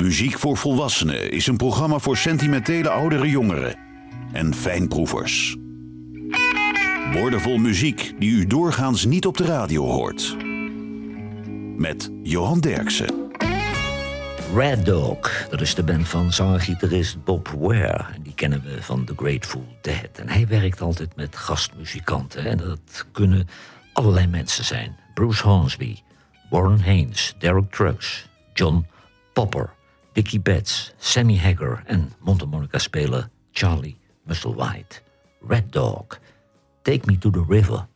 Muziek voor Volwassenen is een programma voor sentimentele oudere jongeren en fijnproevers. Woordenvol muziek die u doorgaans niet op de radio hoort. Met Johan Derksen. Red Dog, dat is de band van zanger-gitarist Bob Ware. Die kennen we van The Grateful Dead. En hij werkt altijd met gastmuzikanten. En dat kunnen allerlei mensen zijn. Bruce Hornsby, Warren Haynes, Derek Trucks, John Popper, Dickey Betts, Sammy Hagar en mondharmonica-speler Charlie Musselwhite. Red Dog, Take Me to the River.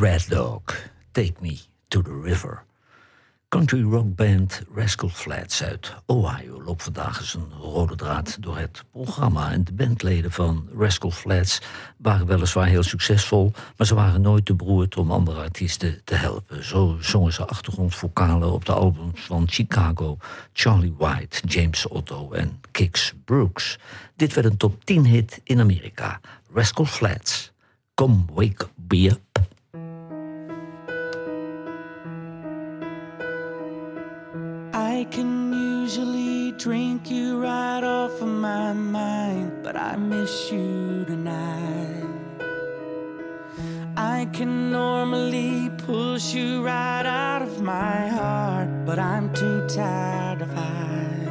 Red Dog, Take Me to the River. Country rock band Rascal Flats uit Ohio loopt vandaag eens een rode draad door het programma. En de bandleden van Rascal Flats waren weliswaar heel succesvol, maar ze waren nooit te beroerd om andere artiesten te helpen. Zo zongen ze achtergrondvokalen op de albums van Chicago, Charlie White, James Otto en Kix Brooks. Dit werd een top 10 hit in Amerika. Rascal Flats, Come Wake Up. Off of my mind, but I miss you tonight. I can normally push you right out of my heart, but I'm too tired to fight.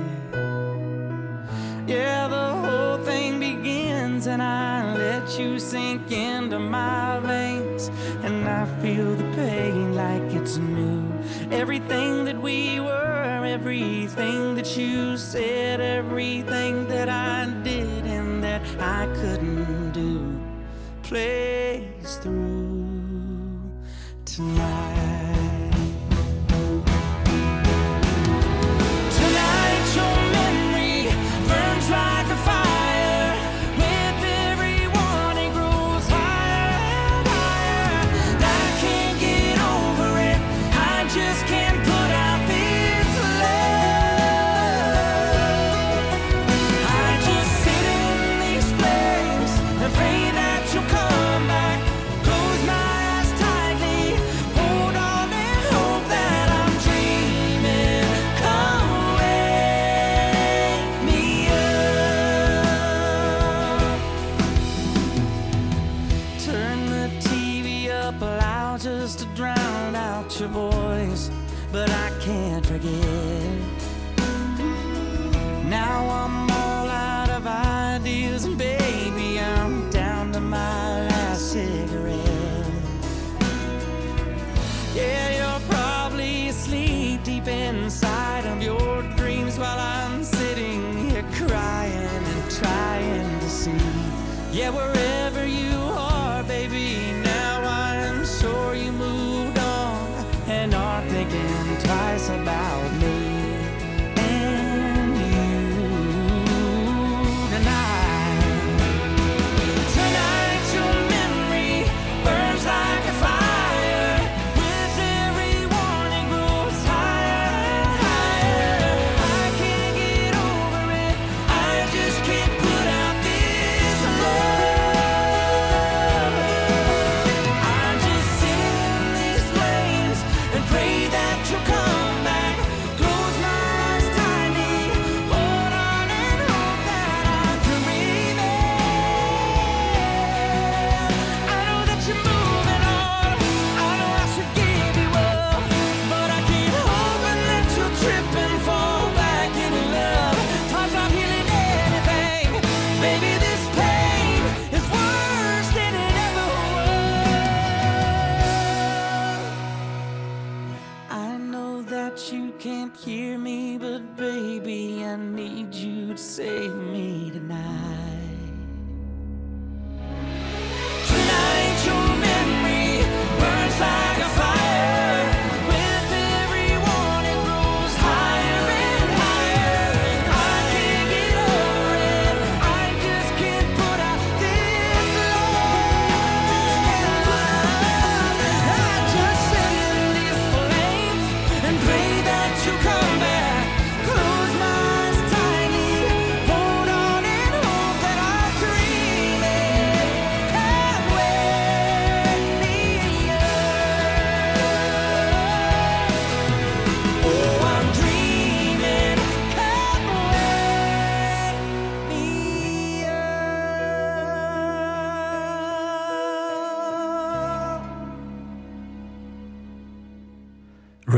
Yeah, the whole thing begins, and I let you sink into my veins, and I feel the pain like it's new. Everything that we were, everything that you said, everything that I did and that I couldn't do plays through tonight.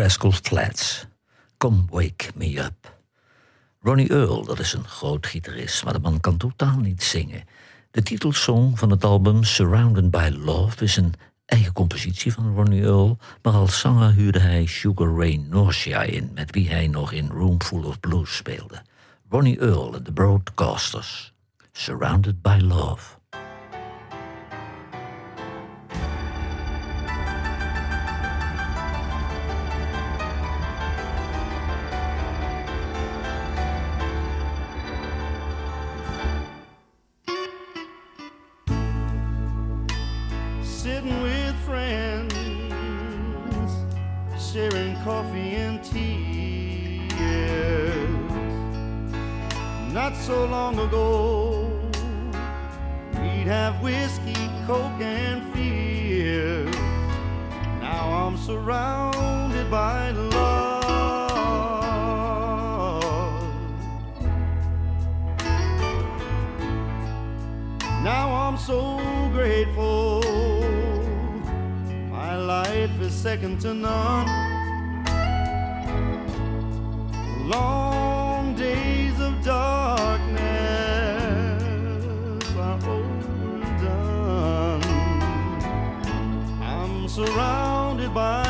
Rascal Flats. Come Wake Me Up. Ronnie Earl, dat is een groot gitarist, maar de man kan totaal niet zingen. De titelsong van het album Surrounded by Love is een eigen compositie van Ronnie Earl, maar als zanger huurde hij Sugar Ray Norcia in, met wie hij nog in Room Full of Blues speelde. Ronnie Earl en de Broadcasters. Surrounded by Love. Surrounded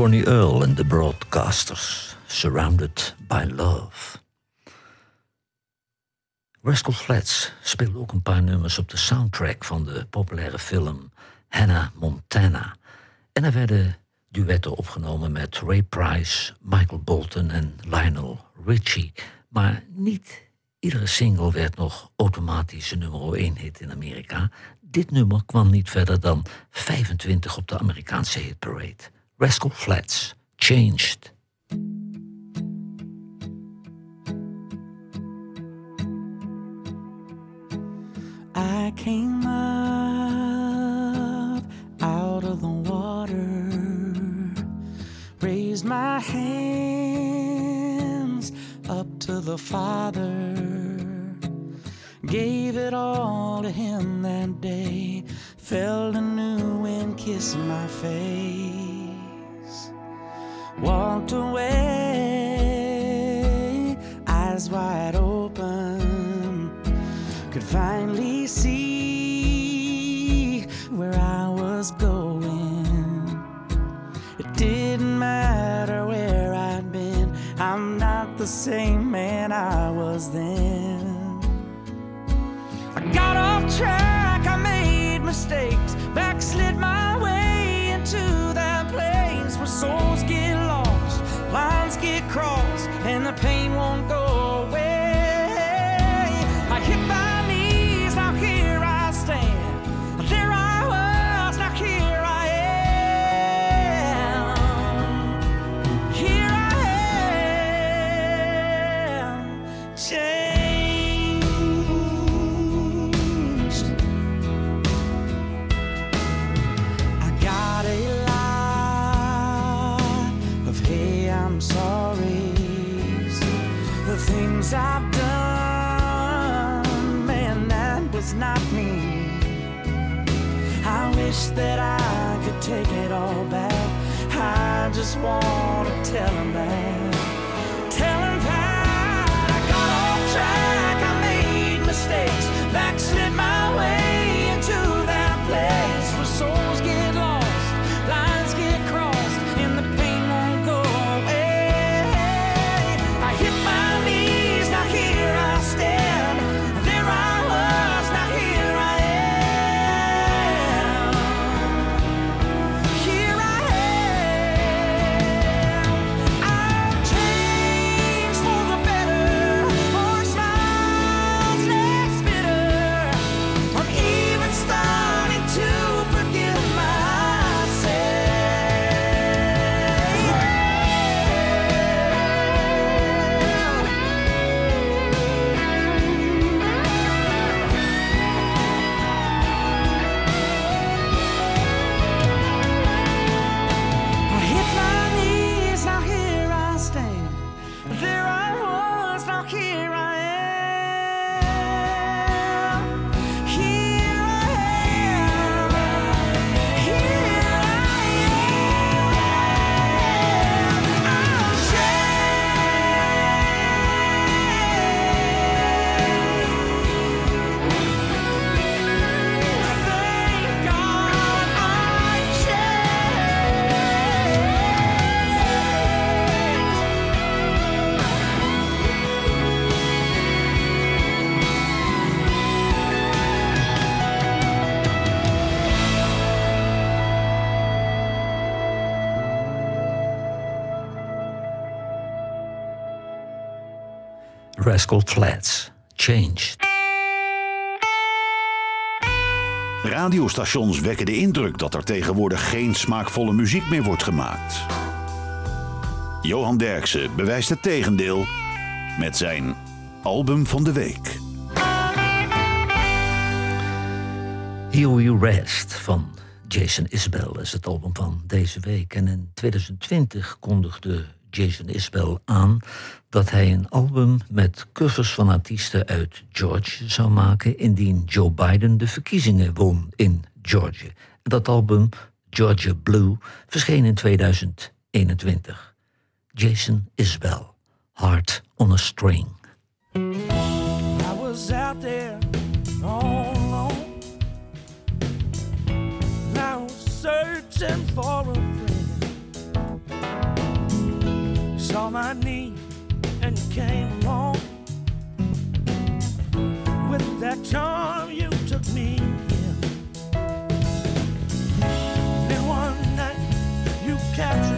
Ronnie Earl en de Broadcasters, Surrounded by Love. Rascal Flats speelde ook een paar nummers op de soundtrack van de populaire film Hannah Montana. En er werden duetten opgenomen met Ray Price, Michael Bolton en Lionel Richie. Maar niet iedere single werd nog automatisch een nummer 1 hit in Amerika. Dit nummer kwam niet verder dan 25 op de Amerikaanse hitparade. Rascal Flatts, Changed. I came up out of the water, raised my hands up to the Father, gave it all to Him that day, felt anew and kissed my face, walked away, eyes wide open, could finally see where I was going. It didn't matter where I'd been, I'm not the same man I was then. I got off track, I made Rascal Flats, Changed. Radiostations wekken de indruk dat er tegenwoordig geen smaakvolle muziek meer wordt gemaakt. Johan Derksen bewijst het tegendeel met zijn album van de week. Here We Rest van Jason Isbell is het album van deze week. En in 2020 kondigde Jason Isbell aan dat hij een album met covers van artiesten uit Georgia zou maken indien Joe Biden de verkiezingen won in Georgia. Dat album, Georgia Blue, verscheen in 2021. Jason Isbell, Heart on a String. I was out there all alone. Was searching for a my need and came along. With that charm, you took me in. Then one night, you captured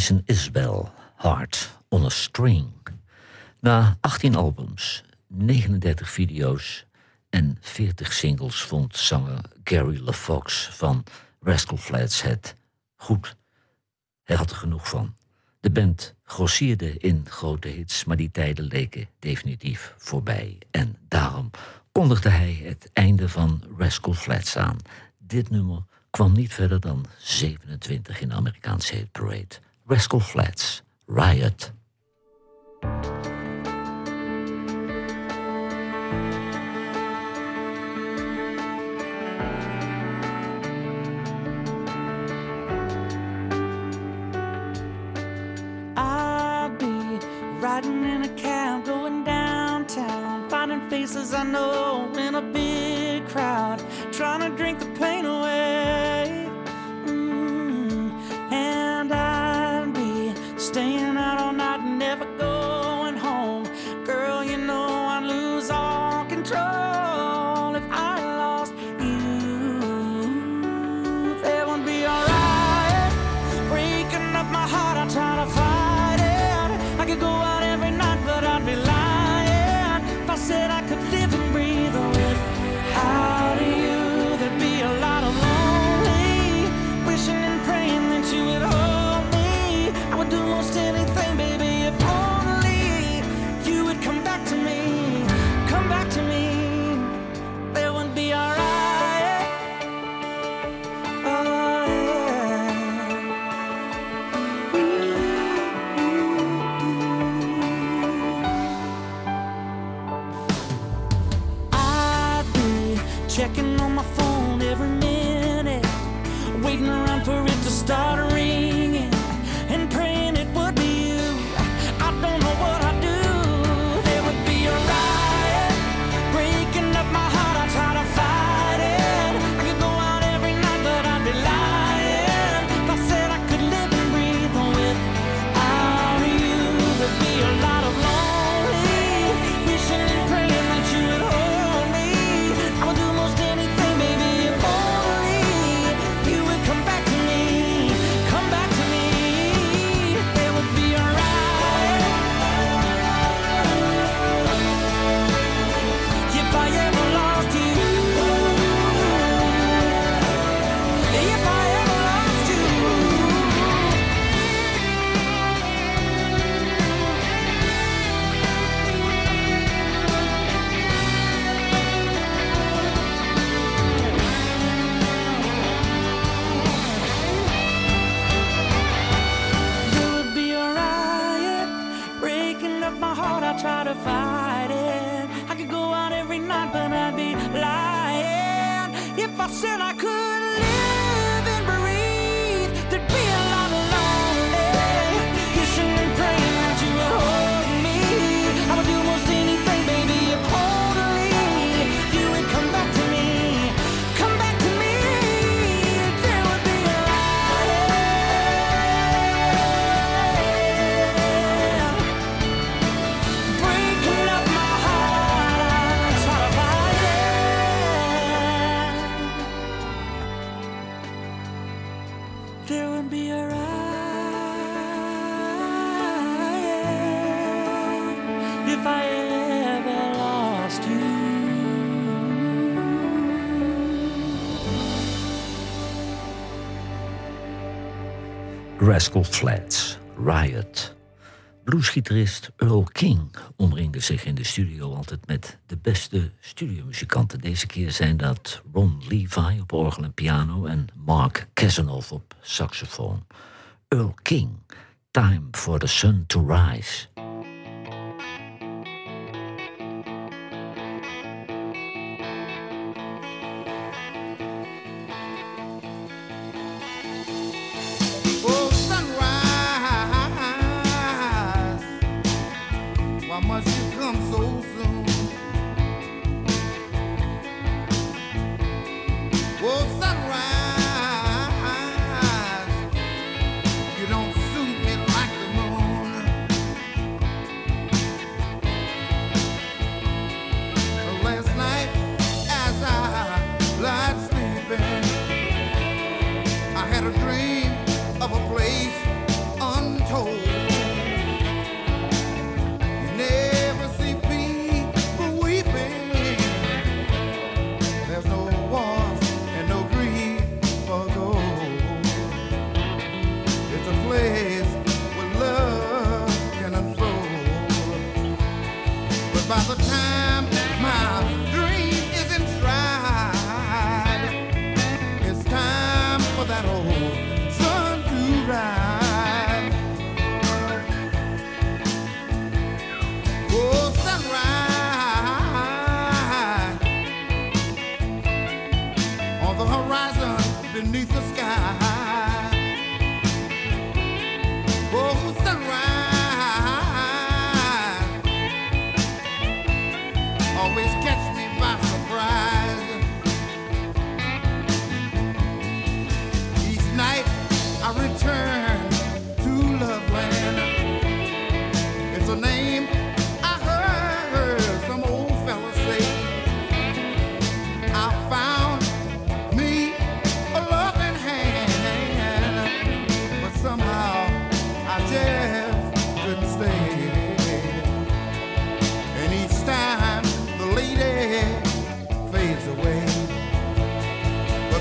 Jason Isbell, Hard on a String. Na 18 albums, 39 video's en 40 singles vond zanger Gary LaFox van Rascal Flats het goed. Hij had er genoeg van. De band grossierde in grote hits, maar die tijden leken definitief voorbij. En daarom kondigde hij het einde van Rascal Flats aan. Dit nummer kwam niet verder dan 27 in de Amerikaanse hitparade. Rascal Flatts, Riot, Checking on my phone every minute, waiting around for it to start ringing. sin. I Rascal Flats, Riot. Bluesgitarist Earl King omringde zich in de studio altijd met de beste studiomuzikanten. Deze keer zijn dat Ron Levi op orgel en piano en Mark Casanov op saxofoon. Earl King, Time for the Sun to Rise.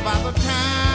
by the time.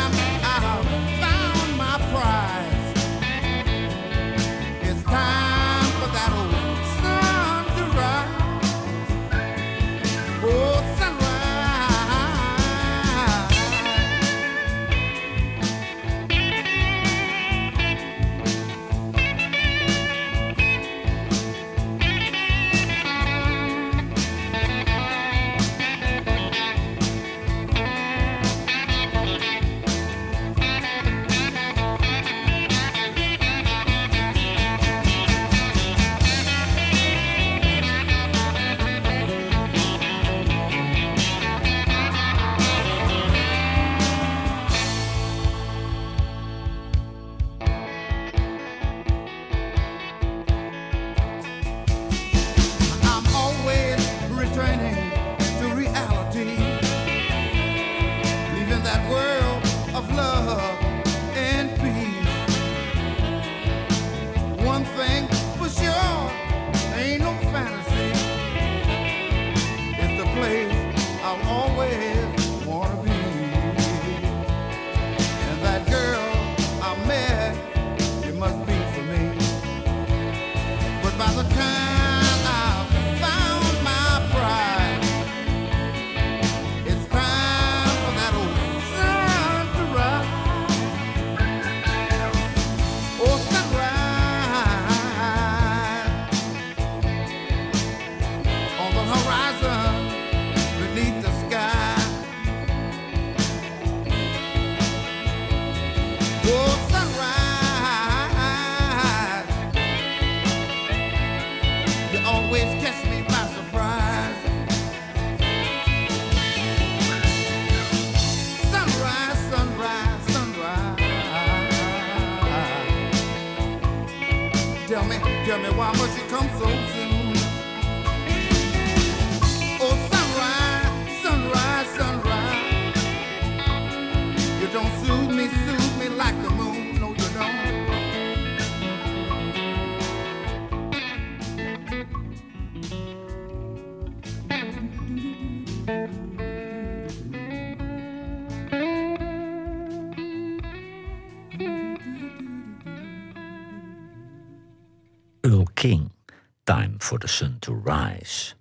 For the Sun to Rise.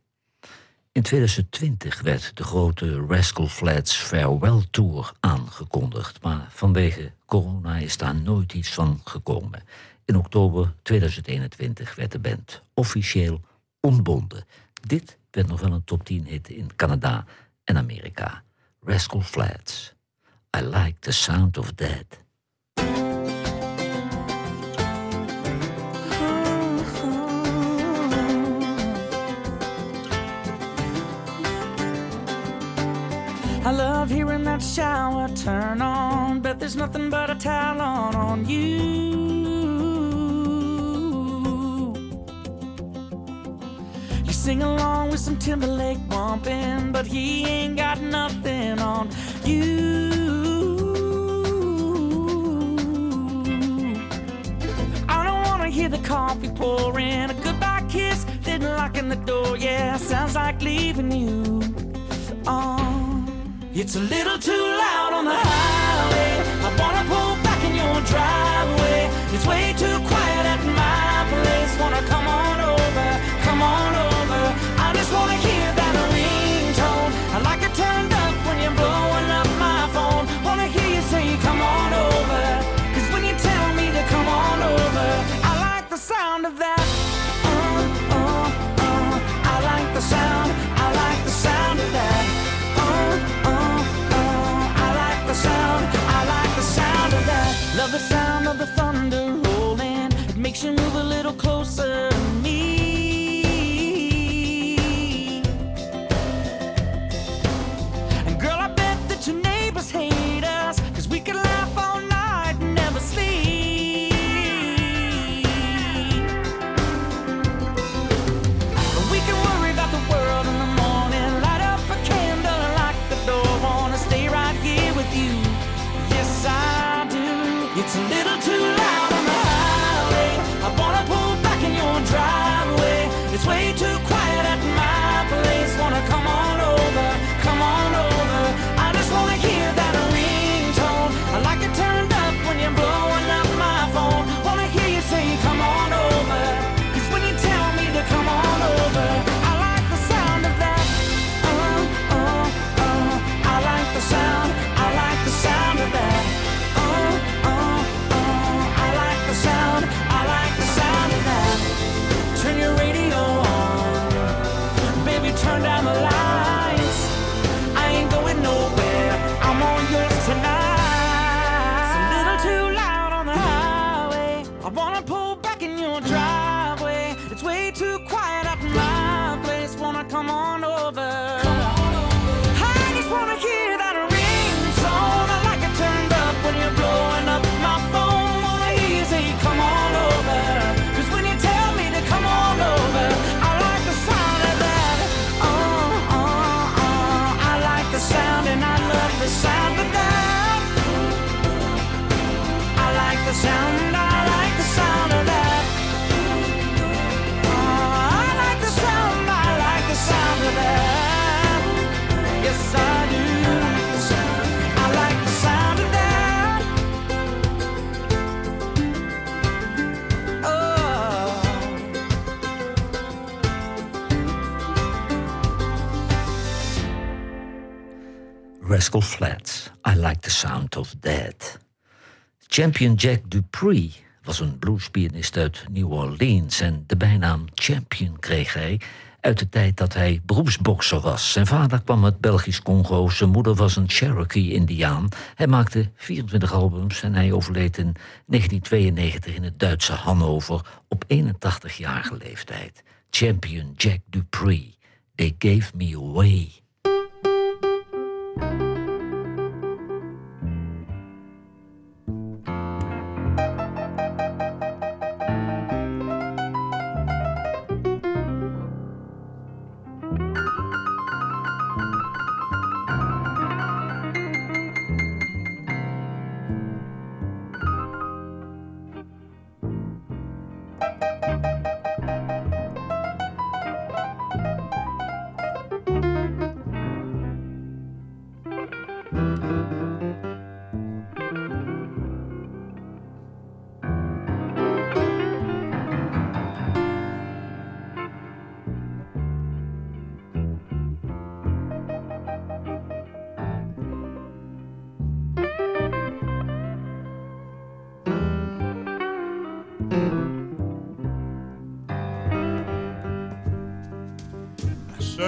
In 2020 werd de grote Rascal Flats Farewell Tour aangekondigd, maar vanwege corona is daar nooit iets van gekomen. In oktober 2021 werd de band officieel ontbonden. Dit werd nog wel een top 10 hit in Canada en Amerika. Rascal Flats. I like the sound of that. Love hearing that shower turn on. Bet there's nothing but a towel on on you. You sing along with some Timberlake bumping, but he ain't got nothing on you. I don't wanna hear the coffee pouring, a goodbye kiss, then locking the door. Yeah, sounds like leaving you. Oh. It's a little too loud on the highway. I wanna pull back in your driveway. It's way too quiet at my place. Wanna come on over, come on over. I just wanna hear that ringtone. I like it turned up Love the sound of the thunder rolling. It makes you move a little closer Oh. Rascal Flatts. I like the sound of that. Champion Jack Dupree was een bluespianist uit New Orleans en de bijnaam Champion kreeg hij uit de tijd dat hij beroepsbokser was. Zijn vader kwam uit Belgisch Congo, zijn moeder was een Cherokee-Indiaan. Hij maakte 24 albums en hij overleed in 1992 in het Duitse Hannover op 81-jarige leeftijd. Champion Jack Dupree. They gave me away.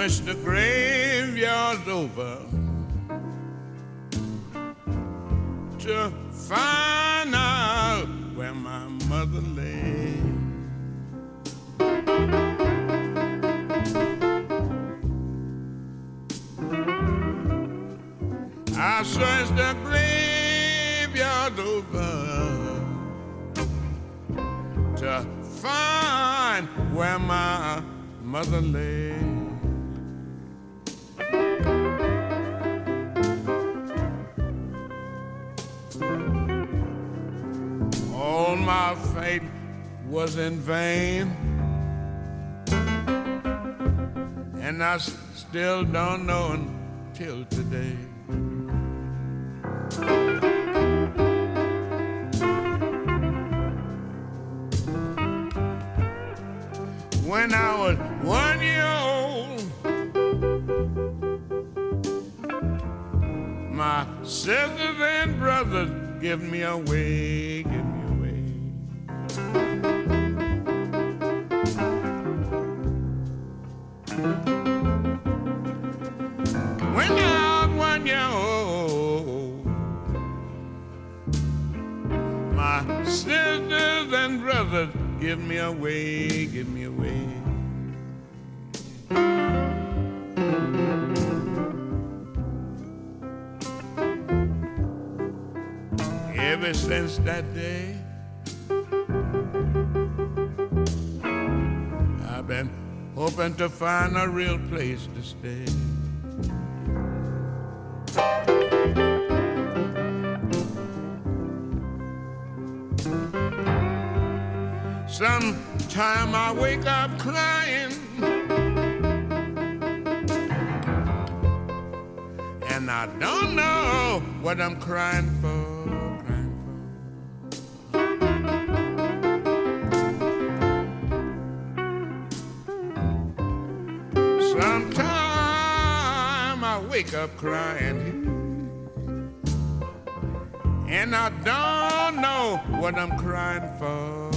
Wish the graveyard's over to find out where my mother lay. I searched the graveyard over to find where my mother lay. Was in vain, and I still don't know until today. When I was one year old, my sisters and brothers give me a give give me away, give me away. Ever since that day, I've been hoping to find a real place to stay. Sometime I wake up crying, and I don't know what I'm crying for. Crying for. Sometime I wake up crying. And I don't know what I'm crying for,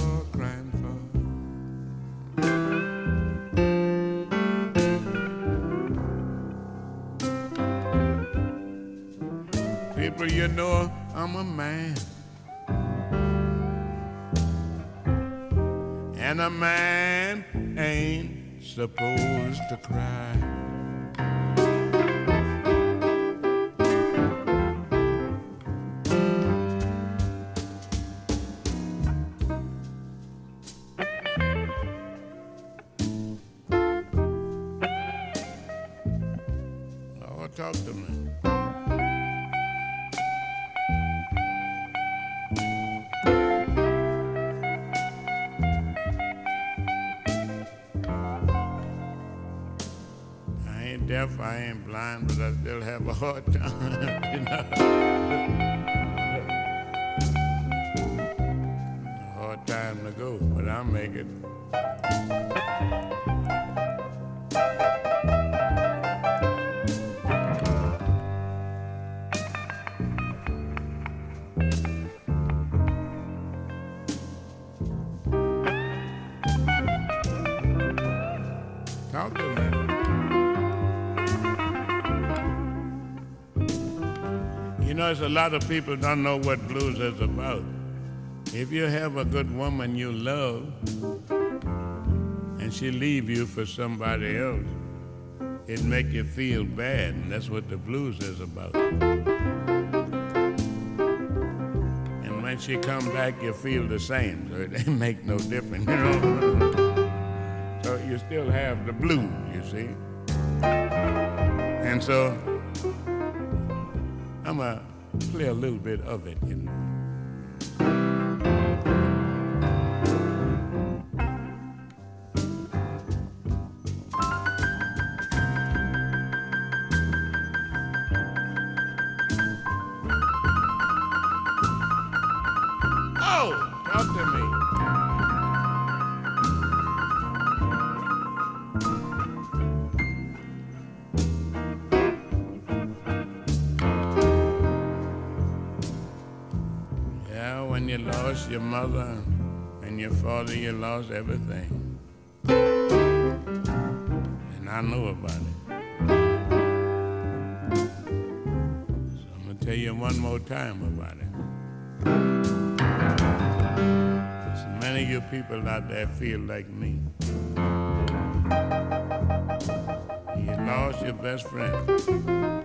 you know I'm a man. And a man ain't supposed to cry. Lot of people don't know what blues is about. If you have a good woman you love, and she leave you for somebody else, it make you feel bad, and that's what the blues is about. And when she come back, you feel the same, so it make no difference, you know. so you still have the blues, you see. And so I'm gonna play a little bit of it, you you lost everything. And I know about it. So I'm gonna tell you one more time about it. So many of you people out there feel like me. You lost your best friend.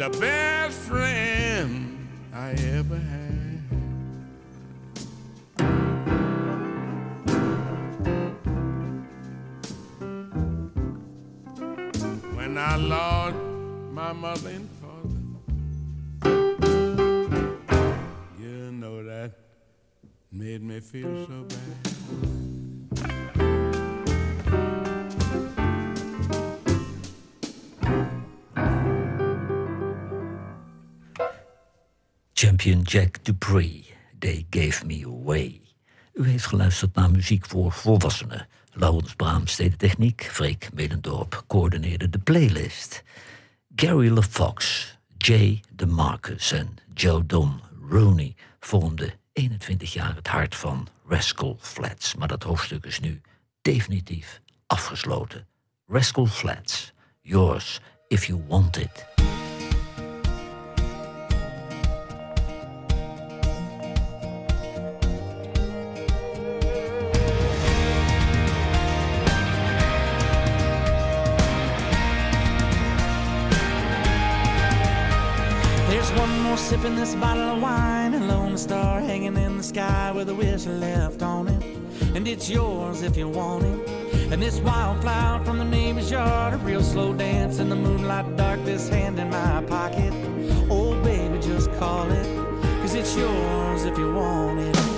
The best friend Jack Dupree, They Gave Me Away. U heeft geluisterd naar muziek voor volwassenen. Laurens Brahms deed de techniek, Freek Medendorp coördineerde de playlist. Gary LaFox, Jay DeMarcus en Joe Don Rooney vormden 21 jaar het hart van Rascal Flats. Maar dat hoofdstuk is nu definitief afgesloten. Rascal Flats, yours if you want it. One more sip in this bottle of wine, a lone star hanging in the sky with a wish left on it. And it's yours if you want it. And this wildflower from the neighbor's yard, a real slow dance in the moonlight dark, this hand in my pocket. Oh, baby, just call it, cause it's yours if you want it.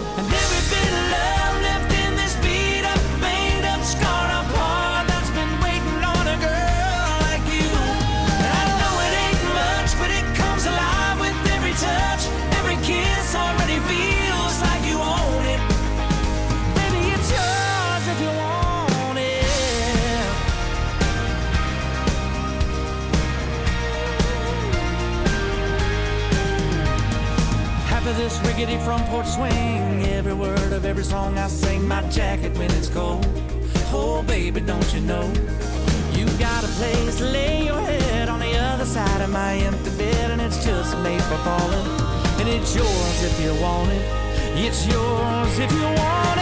Of this rickety front porch swing, every word of every song I sing, my jacket when it's cold. Oh, baby, don't you know? You got a place to lay your head on the other side of my empty bed, and it's just made for falling. And it's yours if you want it. It's yours if you want it.